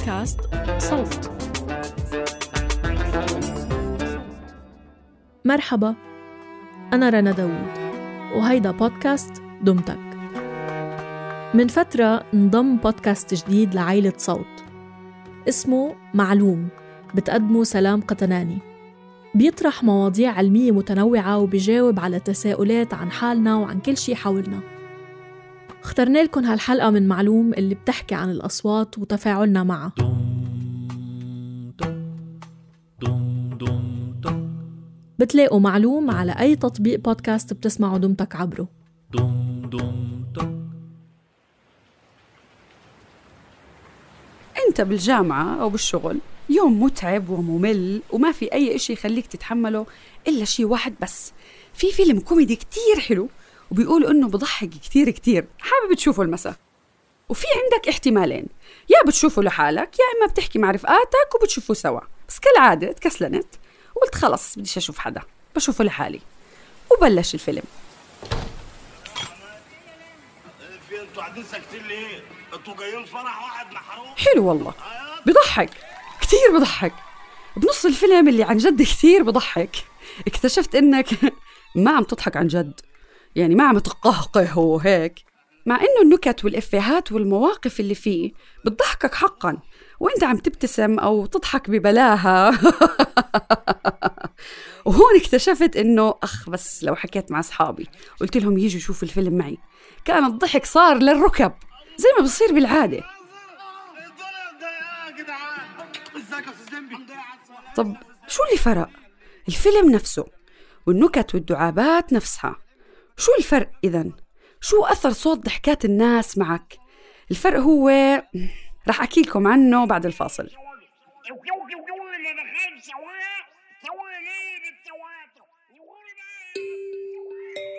بودكاست صوت. مرحبا أنا رنا داوود وهيدا بودكاست دمتك. من فترة انضم بودكاست جديد لعائلة صوت. اسمه معلوم بتقدمه سلام قطناني. بيطرح مواضيع علمية متنوعة وبيجاوب على تساؤلات عن حالنا وعن كل شي حولنا. اخترنا لكم هالحلقة من معلوم اللي بتحكي عن الأصوات وتفاعلنا معها. بتلاقوا معلوم على أي تطبيق بودكاست بتسمعوا دمتك عبره. انت بالجامعة أو بالشغل يوم متعب وممل وما في أي إشي يخليك تتحمله إلا شي واحد بس. في فيلم كوميدي كتير حلو وبيقولوا إنه بضحك كتير كتير. حابب تشوفه المساء. وفي عندك احتمالين. يا بتشوفه لحالك يا إما بتحكي مع رفقاتك وبتشوفوا سوا. بس كالعادة تكسلنت وقلت خلص بديش أشوف حدا. بشوفه لحالي. وبلش الفيلم. حلو والله. بضحك. كتير بضحك. بنص الفيلم اللي عن جد كثير بضحك. اكتشفت إنك ما عم تضحك عن جد. يعني ما عم تقهقه وهيك مع إنه النكت والإفيهات والمواقف اللي فيه بتضحكك حقا وإنت عم تبتسم أو تضحك ببلاها. وهون اكتشفت إنه أخ بس لو حكيت مع أصحابي قلت لهم يجوا يشوفوا الفيلم معي كان الضحك صار للركب زي ما بصير لمبي طب شو اللي فرق؟ الفيلم نفسه والنكت والدعابات نفسها. شو الفرق إذا؟ شو أثر صوت ضحكات الناس معك؟ الفرق هو رح أحكي لكم عنه بعد الفاصل.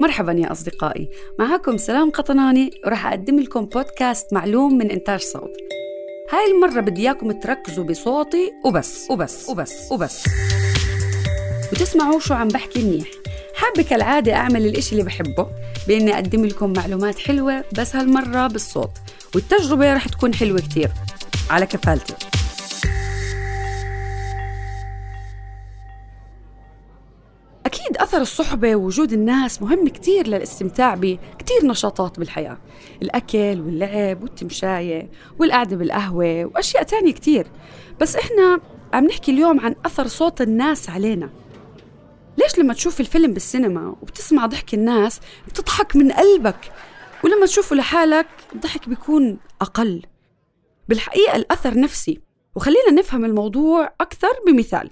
مرحبا يا أصدقائي. معكم سلام قطناني ورح أقدم لكم بودكاست معلوم من إنتاج صوت. هاي المرة بدي إياكم تركزوا بصوتي وبس وبس وبس وبس. وتسمعوا شو عم بحكي منيح. حابة كالعادة أعمل الإشي اللي بحبه بإني أقدم لكم معلومات حلوة بس هالمرة بالصوت والتجربة رح تكون حلوة كتير. على كفالتي. أكيد أثر الصحبة ووجود الناس مهم كتير للاستمتاع بكتير نشاطات بالحياة. الأكل واللعب والتمشاية والقعدة بالقهوة وأشياء تانية كتير. بس إحنا عم نحكي اليوم عن أثر صوت الناس علينا. ليش لما تشوف الفيلم بالسينما وبتسمع ضحك الناس بتضحك من قلبك؟ ولما تشوفه لحالك الضحك بيكون أقل. بالحقيقة الأثر نفسي. وخلينا نفهم الموضوع أكثر بمثال.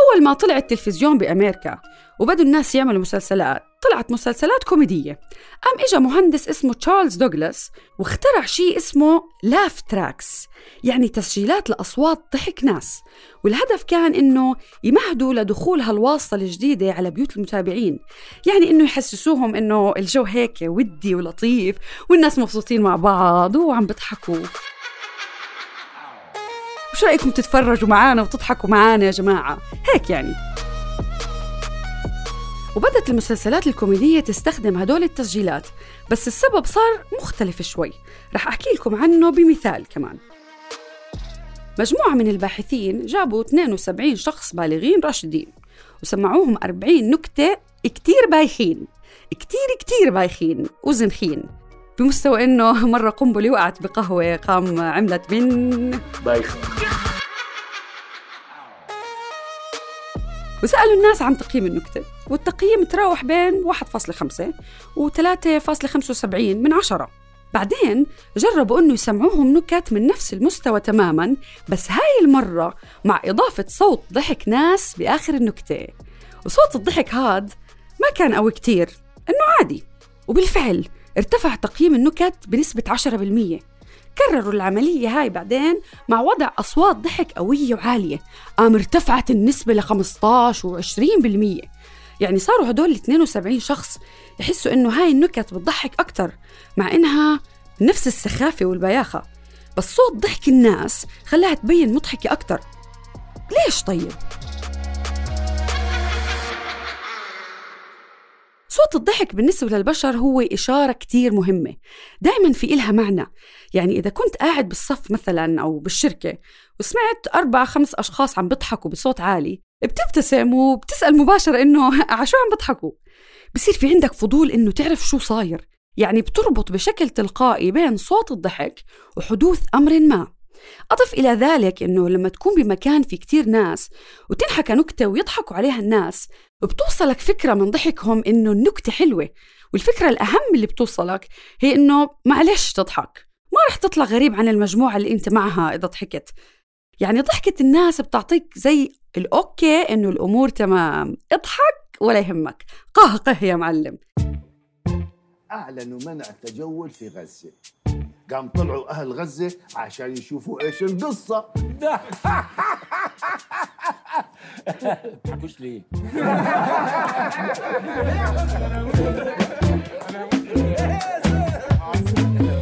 أول ما طلع التلفزيون بأمريكا وبدوا الناس يعملوا مسلسلات طلعت مسلسلات كوميدية. قام إجا مهندس اسمه تشارلز دوغلاس واخترع شيء اسمه laugh tracks يعني تسجيلات لأصوات ضحك ناس. والهدف كان إنه يمهدوا لدخول هالواسطة الجديدة على بيوت المتابعين. يعني إنه يحسسوهم إنه الجو هيك ودي ولطيف والناس مبسوطين مع بعض وعم بيضحكوا وش رأيكم تتفرجوا معانا وتضحكوا معانا يا جماعة؟ هيك يعني. وبدت المسلسلات الكوميدية تستخدم هدول التسجيلات بس السبب صار مختلف شوي. رح أحكي لكم عنه بمثال كمان. مجموعة من الباحثين جابوا 72 شخص بالغين راشدين وسمعوهم 40 نكتة كتير بايخين كتير كتير بايخين وزنخين بمستوى إنه مرة قنبلة وقعت بقهوة قام عملت من بايخ وسألوا الناس عن تقييم النكتة والتقييم تراوح بين 1.5 و 3.75 من عشرة. بعدين جربوا إنه يسمعوهم نكت من نفس المستوى تماما بس هاي المرة مع إضافة صوت ضحك ناس بآخر النكتة. وصوت الضحك هاد ما كان قوي كتير إنه عادي. وبالفعل ارتفع تقييم النكت بنسبة 10% كرروا العملية هاي بعدين مع وضع أصوات ضحك قوية وعالية. قام ارتفعت النسبة ل 15 و 20% يعني صاروا هدول ال 72 شخص يحسوا إنه هاي النكت بتضحك أكتر مع إنها نفس السخافة والبياخة. بس صوت ضحك الناس خلاها تبين مضحكة أكتر. ليش طيب؟ صوت الضحك بالنسبة للبشر هو إشارة كتير مهمة. دائما في إلها معنى. يعني إذا كنت قاعد بالصف مثلا أو بالشركة وسمعت أربع خمس أشخاص عم بيضحكوا بصوت عالي بتبتسم وبتسأل مباشرة إنه عشو عم بيضحكوا؟ بصير في عندك فضول إنه تعرف شو صاير. يعني بتربط بشكل تلقائي بين صوت الضحك وحدوث أمر ما. أضف إلى ذلك أنه لما تكون بمكان في كتير ناس وتنحكى نكتة ويضحكوا عليها الناس بتوصلك فكرة من ضحكهم أنه النكتة حلوة والفكرة الأهم اللي بتوصلك هي أنه معلش تضحك ما رح تطلع غريب عن المجموعة اللي أنت معها إذا ضحكت. يعني ضحكة الناس بتعطيك زي الأوكي إنه الأمور تمام اضحك ولا يهمك. قهقه يا معلم. أعلنوا منع التجول في غزة. قام طلعوا أهل غزة عشان يشوفوا إيش القصة. تضحكوش ليه؟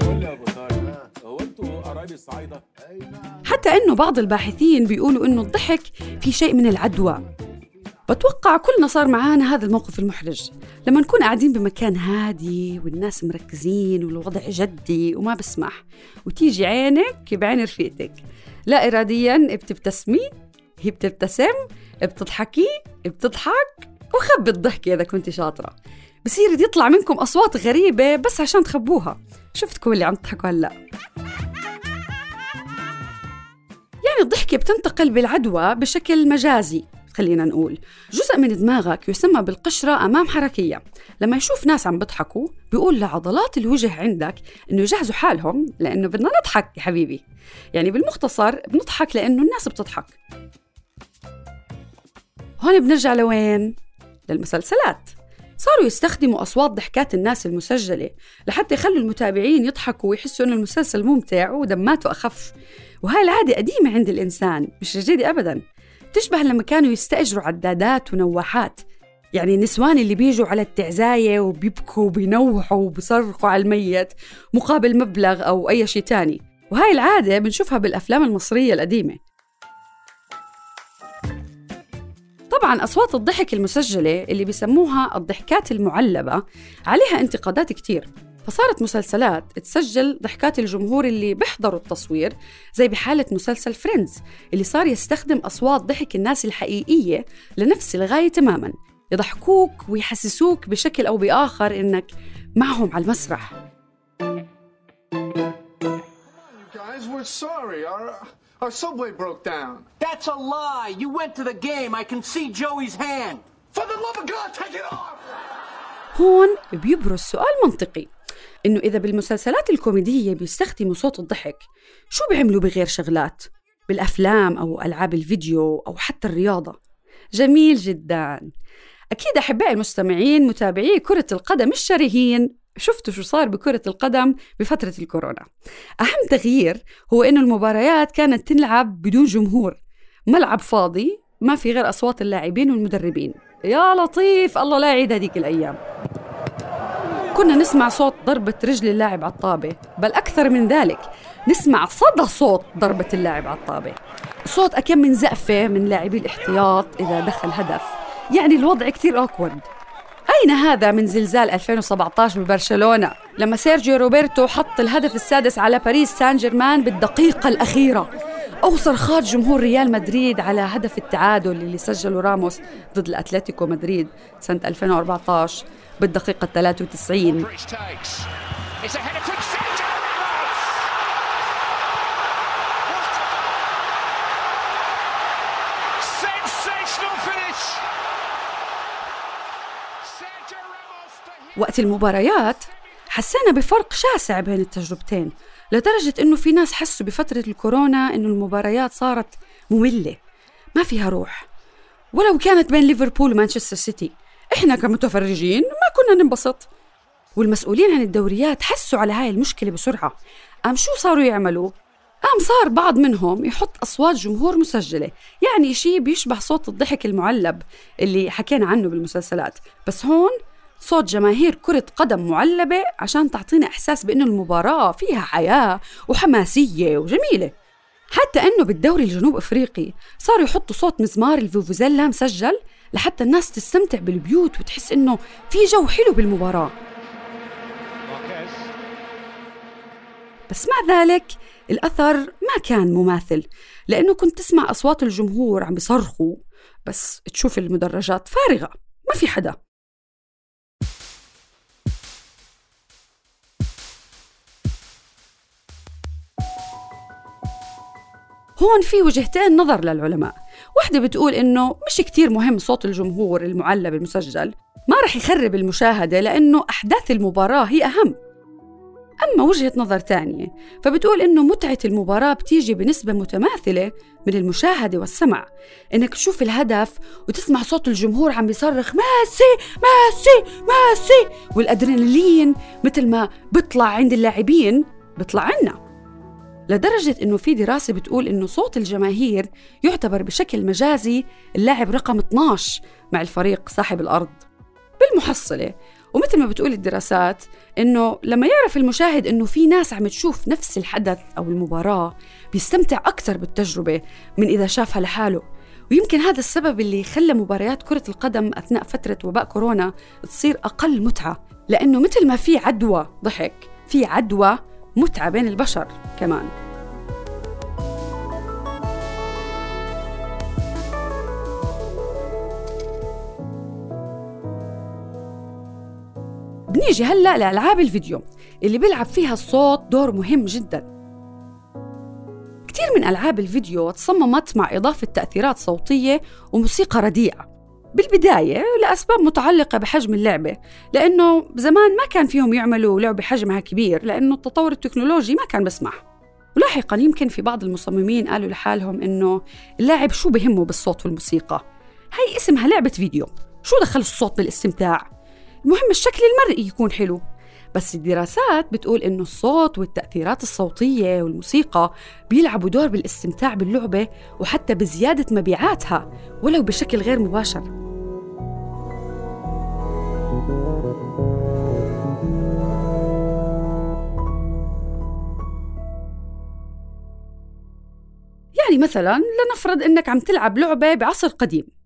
قول لي يا ابو طارق هو أنتوا قرايب الصعايدة؟ حتى إنه بعض الباحثين بيقولوا إنه الضحك في شيء من العدوى بتوقع كلنا صار معانا هذا الموقف المحرج لما نكون قاعدين بمكان هادي والناس مركزين والوضع جدي وما بسمح وتيجي عينك بعين رفيقتك لا إراديا بتبتسمي هي بتبتسم بتضحكي بتضحك وخبي الضحكة إذا كنت شاطرة. بصير يطلع منكم أصوات غريبة بس عشان تخبوها. شفتكم اللي عم تضحكوا هلأ. يعني الضحكة بتنتقل بالعدوى بشكل مجازي خلينا نقول. جزء من دماغك يسمى بالقشرة أمام حركية. لما يشوف ناس عم بيضحكوا بيقول لعضلات الوجه عندك إنه يجهزوا حالهم لأنه بدنا نضحك يا حبيبي. يعني بالمختصر بنضحك لأنه الناس بتضحك. هون بنرجع لوين؟ للمسلسلات. صاروا يستخدموا أصوات ضحكات الناس المسجلة لحتى يخلوا المتابعين يضحكوا ويحسوا إنه المسلسل ممتع ودماته أخف. وهاي العادة قديمة عند الإنسان مش جديدة أبداً. تشبه لما كانوا يستأجروا عدادات ونواحات. يعني النسوان اللي بيجوا على التعزاية وبيبكوا وبينوحوا وبيصرخوا على الميت مقابل مبلغ أو أي شيء تاني. وهاي العادة بنشوفها بالأفلام المصرية القديمة. طبعا أصوات الضحك المسجلة اللي بيسموها الضحكات المعلبة عليها انتقادات كتير فصارت مسلسلات تسجل ضحكات الجمهور اللي بيحضروا التصوير زي بحالة مسلسل فريندز اللي صار يستخدم أصوات ضحك الناس الحقيقية لنفس الغاية تماماً يضحكوك ويحسسوك بشكل أو بآخر إنك معهم على المسرح. Our, subway broke down. That's a lie. You went to the game. I can see Joey's hand. For the love of God, take it off! هون بيبرز سؤال منطقي إنه إذا بالمسلسلات الكوميدية بيستخدموا صوت الضحك شو بيعملوا بغير شغلات؟ بالأفلام أو ألعاب الفيديو أو حتى الرياضة جميل جدا أكيد أحبائي المستمعين متابعي كرة القدم الشرهين شفتوا شو صار بكرة القدم بفترة الكورونا. أهم تغيير هو إنه المباريات كانت تلعب بدون جمهور. ملعب فاضي ما في غير أصوات اللاعبين والمدربين. يا لطيف! الله لا يعيد هذيك الأيام. كنا نسمع صوت ضربة رجل اللاعب على الطابة بل أكثر من ذلك نسمع صدى صوت ضربة اللاعب على الطابة صوت أكم من زقفة من لاعبي الاحتياط إذا دخل هدف. يعني الوضع كثير awkward أين هذا من زلزال 2017 ببرشلونة؟ لما سيرجيو روبرتو حط الهدف السادس على باريس سان جيرمان بالدقيقة الأخيرة. أو صرخات جمهور ريال مدريد على هدف التعادل اللي سجله راموس ضد الأتلتيكو مدريد سنة 2014 بالدقيقة 93 وقت المباريات حسينا بفرق شاسع بين التجربتين لدرجة إنه في ناس حسوا بفترة الكورونا إنه المباريات صارت مملة ما فيها روح. ولو كانت بين ليفربول ومانشستر سيتي إحنا كمتفرجين ما كنا ننبسط. والمسؤولين عن الدوريات حسوا على هاي المشكلة بسرعة. قام شو صاروا يعملوا؟ قام صار بعض منهم يحط أصوات جمهور مسجلة يعني شيء بيشبه صوت الضحك المعلب اللي حكينا عنه بالمسلسلات. بس هون صوت جماهير كرة قدم معلبة عشان تعطينا إحساس بأنه المباراة فيها حياة وحماسية وجميلة. حتى أنه بالدوري الجنوب أفريقي صاروا يحطوا صوت مزمار الفوفوزيلا مسجل لحتى الناس تستمتع بالبيوت وتحس إنه في جو حلو بالمباراة. بس مع ذلك الأثر ما كان مماثل لأنه كنت تسمع أصوات الجمهور عم بيصرخوا بس تشوف المدرجات فارغة ما في حدا. هون في وجهتين نظر للعلماء وحدة بتقول إنه مش كتير مهم صوت الجمهور المعلب المسجل ما رح يخرب المشاهدة لأنه أحداث المباراة هي أهم. أما وجهة نظر تانية فبتقول إنه متعة المباراة بتيجي بنسبة متماثلة من المشاهدة والسمع. إنك تشوف الهدف وتسمع صوت الجمهور عم بيصرخ ميسي ميسي ميسي! والأدرينالين مثل ما بيطلع عند اللاعبين بيطلع عنا. لدرجة إنه في دراسة بتقول إنه صوت الجماهير يعتبر بشكل مجازي اللاعب رقم 12 مع الفريق صاحب الأرض. بالمحصلة ومثل ما بتقول الدراسات إنه لما يعرف المشاهد إنه في ناس عم تشوف نفس الحدث أو المباراة بيستمتع أكثر بالتجربة من إذا شافها لحاله. ويمكن هذا السبب اللي خلى مباريات كرة القدم أثناء فترة وباء كورونا تصير أقل متعة لأنه مثل ما في عدوى ضحك في عدوى متعة بين البشر كمان. بنيجي هلا لألعاب الفيديو اللي بيلعب فيها الصوت دور مهم جدا. كثير من ألعاب الفيديو تصممت مع إضافة تأثيرات صوتية وموسيقى رديئة. بالبداية لأسباب متعلقة بحجم اللعبة لأنه زمان ما كان فيهم يعملوا لعبة حجمها كبير لأنه التطور التكنولوجي ما كان بسمح ولاحقا يمكن في بعض المصممين قالوا لحالهم إنه اللاعب شو بهمه بالصوت والموسيقى. هي اسمها لعبة فيديو. شو دخل الصوت بالاستمتاع؟ المهم الشكل المرئي يكون حلو. بس الدراسات بتقول إنه الصوت والتأثيرات الصوتية والموسيقى بيلعبوا دور بالاستمتاع باللعبة وحتى بزيادة مبيعاتها ولو بشكل غير مباشر. يعني مثلا لنفرض إنك عم تلعب لعبة بعصر قديم.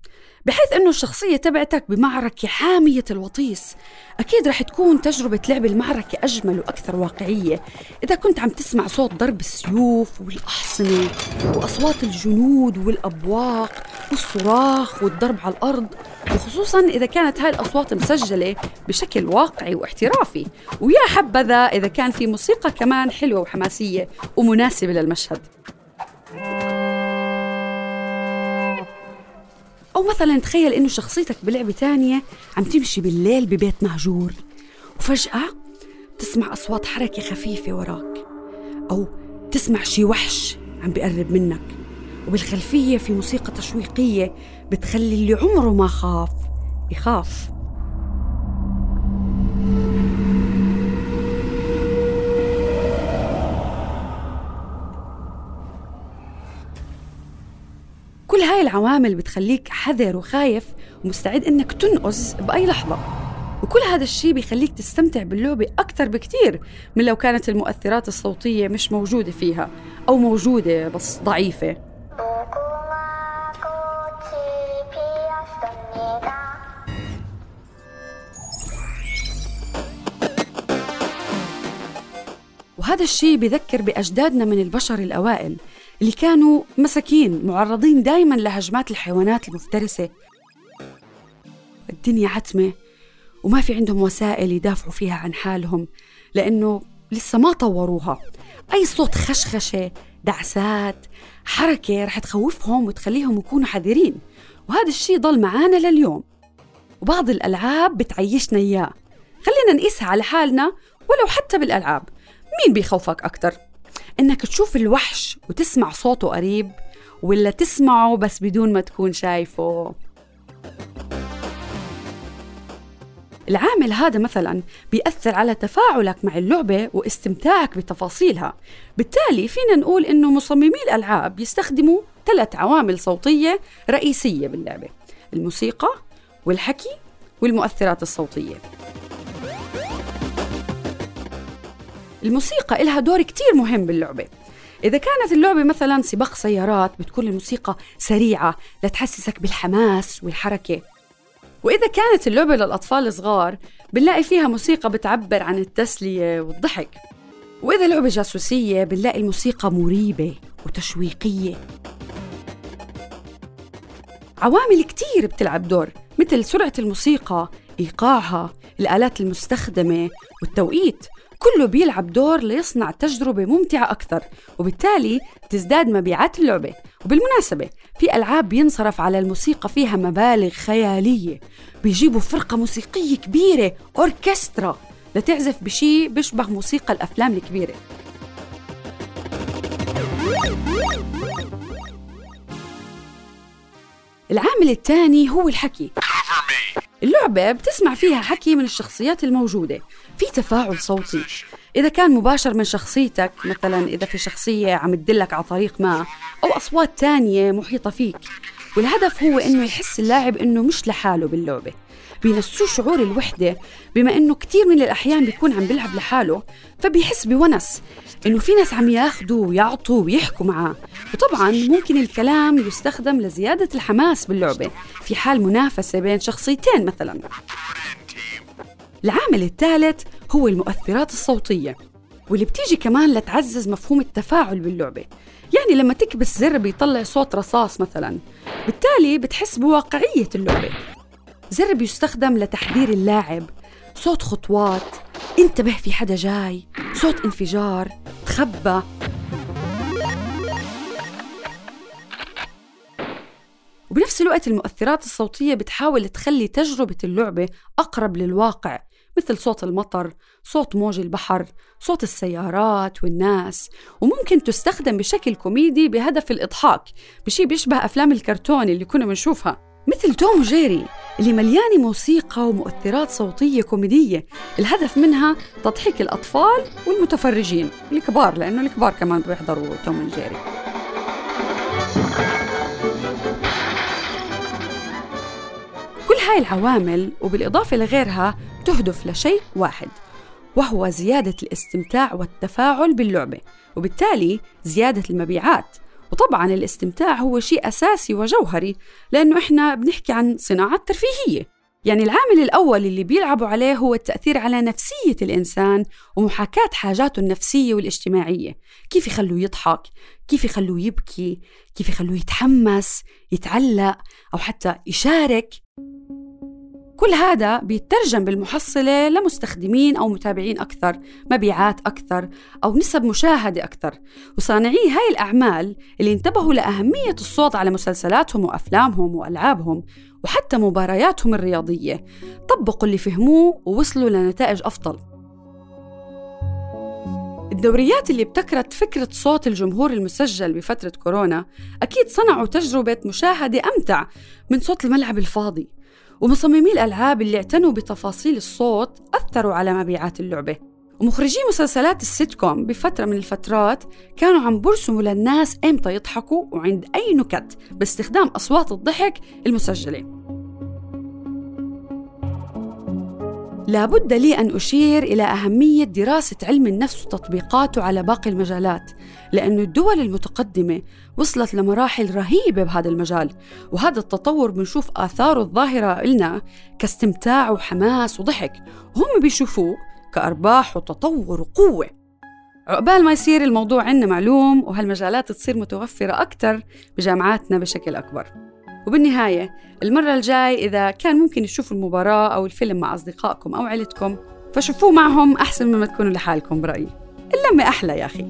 بحيث إنه الشخصية تبعتك بمعركة حامية الوطيس. أكيد رح تكون تجربة لعب المعركة أجمل وأكثر واقعية. إذا كنت عم تسمع صوت ضرب السيوف والأحصنة وأصوات الجنود والأبواق والصراخ والضرب على الأرض وخصوصا إذا كانت هاي الأصوات مسجلة بشكل واقعي واحترافي. ويا حبذا إذا كان في موسيقى كمان حلوة وحماسية ومناسبة للمشهد. أو مثلا تخيل إنه شخصيتك بلعبة تانية عم تمشي بالليل ببيت مهجور وفجأة تسمع أصوات حركة خفيفة وراك أو تسمع شي وحش عم بيقرب منك. وبالخلفية في موسيقى تشويقية بتخلي اللي عمره ما خاف يخاف هاي العوامل بتخليك حذر وخايف ومستعد إنك تنقز بأي لحظة. وكل هذا الشيء بيخليك تستمتع باللعبة أكثر بكثير من لو كانت المؤثرات الصوتية مش موجودة فيها أو موجودة بس ضعيفة. وهذا الشيء بذكر بأجدادنا من البشر الأوائل اللي كانوا مساكين معرضين دايما لهجمات الحيوانات المفترسة. الدنيا عتمة وما في عندهم وسائل يدافعوا فيها عن حالهم لأنه لسه ما طوروها. أي صوت خشخشة دعسات حركة رح تخوفهم وتخليهم يكونوا حذرين. وهذا الشيء ضل معانا لليوم. وبعض الألعاب بتعيشنا إياه. خلينا نقيسها على حالنا ولو حتى بالألعاب. مين بيخوفك أكتر؟ إنك تشوف الوحش وتسمع صوته قريب ولا تسمعه بس بدون ما تكون شايفه. العامل هذا مثلا بيأثر على تفاعلك مع اللعبة واستمتاعك بتفاصيلها. بالتالي فينا نقول إنه مصممي الألعاب يستخدموا ثلاث عوامل صوتية رئيسية باللعبة الموسيقى والحكي والمؤثرات الصوتية. الموسيقى إلها دور كتير مهم باللعبة. إذا كانت اللعبة مثلا سباق سيارات بتكون الموسيقى سريعة لتحسسك بالحماس والحركة. وإذا كانت اللعبة للأطفال الصغار بنلاقي فيها موسيقى بتعبر عن التسلية والضحك. وإذا لعبة جاسوسية بنلاقي الموسيقى مريبة وتشويقية. عوامل كتير بتلعب دور مثل سرعة الموسيقى إيقاعها الآلات المستخدمة والتوقيت. كله بيلعب دور ليصنع تجربة ممتعة أكثر وبالتالي تزداد مبيعات اللعبة. وبالمناسبة في ألعاب بينصرف على الموسيقى فيها مبالغ خيالية. بيجيبوا فرقة موسيقية كبيرة أوركسترا لتعزف بشي بيشبه موسيقى الأفلام الكبيرة. العامل الثاني هو الحكي. اللعبة بتسمع فيها حكي من الشخصيات الموجودة في تفاعل صوتي. إذا كان مباشر من شخصيتك مثلا إذا في شخصية عم تدلك على طريق ما أو أصوات تانية محيطة فيك والهدف هو إنه يحس اللاعب إنه مش لحاله باللعبة. بينسوه شعور الوحدة بما إنه كتير من الأحيان بيكون عم بيلعب لحاله فبيحس بونس إنه في ناس عم ياخدوا ويعطوا ويحكوا معاه. وطبعا ممكن الكلام يستخدم لزيادة الحماس باللعبة. في حال منافسة بين شخصيتين مثلا. العامل الثالث هو المؤثرات الصوتية واللي بتيجي كمان لتعزز مفهوم التفاعل باللعبة. يعني لما تكبس زر بيطلع صوت رصاص مثلا بالتالي بتحس بواقعية اللعبة. زر بيستخدم لتحذير اللاعب صوت خطوات انتبه في حدا جاي صوت انفجار تخبى. وبنفس الوقت المؤثرات الصوتية بتحاول تخلي تجربة اللعبة أقرب للواقع. مثل صوت المطر، صوت موج البحر، صوت السيارات والناس. وممكن تستخدم بشكل كوميدي بهدف الإضحاك بشي بيشبه أفلام الكرتون اللي كنا بنشوفها. مثل توم وجيري اللي مليانة موسيقى ومؤثرات صوتية كوميدية. الهدف منها تضحيك الأطفال والمتفرجين الكبار لأنه الكبار كمان بيحضروا توم وجيري. كل هاي العوامل وبالإضافة لغيرها تهدف لشيء واحد وهو زيادة الاستمتاع والتفاعل باللعبة وبالتالي زيادة المبيعات. وطبعا الاستمتاع هو شيء أساسي وجوهري لأنه إحنا بنحكي عن صناعة ترفيهية. يعني العامل الأول اللي بيلعبوا عليه هو التأثير على نفسية الإنسان ومحاكاة حاجاته النفسية والاجتماعية. كيف يخلوه يضحك؟ كيف يخلوه يبكي؟ كيف يخلوه يتحمس يتعلق أو حتى يشارك كل هذا بيترجم بالمحصلة لمستخدمين أو متابعين أكثر مبيعات أكثر أو نسب مشاهدة أكثر. وصانعي هاي الأعمال اللي انتبهوا لأهمية الصوت على مسلسلاتهم وأفلامهم وألعابهم وحتى مبارياتهم الرياضية. طبقوا اللي فهموه ووصلوا لنتائج أفضل. الدوريات اللي ابتكرت فكرة صوت الجمهور المسجل بفترة كورونا أكيد صنعوا تجربة مشاهدة أمتع من صوت الملعب الفاضي. ومصممي الألعاب اللي اعتنوا بتفاصيل الصوت أثروا على مبيعات اللعبة. ومخرجي مسلسلات السيت كوم بفترة من الفترات كانوا عم برسموا للناس إمتى يضحكوا وعند أي نكت باستخدام أصوات الضحك المسجلة. لابد لي أن أشير إلى أهمية دراسة علم النفس وتطبيقاته على باقي المجالات لأن الدول المتقدمة وصلت لمراحل رهيبة بهذا المجال وهذا التطور بنشوف آثاره الظاهرة لنا كاستمتاع وحماس وضحك وهم بيشوفوه كأرباح وتطور وقوة. عقبال ما يصير الموضوع عندنا معلوم وهالمجالات تصير متوفرة أكثر بجامعاتنا بشكل أكبر. وبالنهاية المرة الجاي إذا كان ممكن تشوفوا المباراة أو الفيلم مع أصدقائكم أو عيلتكم فشوفوه معهم أحسن مما تكونوا لحالكم برأيي. اللمة أحلى يا أخي.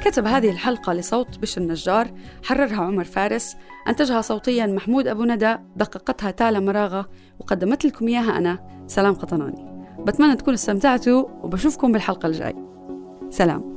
كتب هذه الحلقة لصوت بش النجار حررها عمر فارس أنتجها صوتيا محمود أبو ندى دققتها تالا مراغة وقدمت لكم إياها أنا سلام قطناني بتمنى تكونوا استمتعتوا وبشوفكم بالحلقة الجاي. سلام.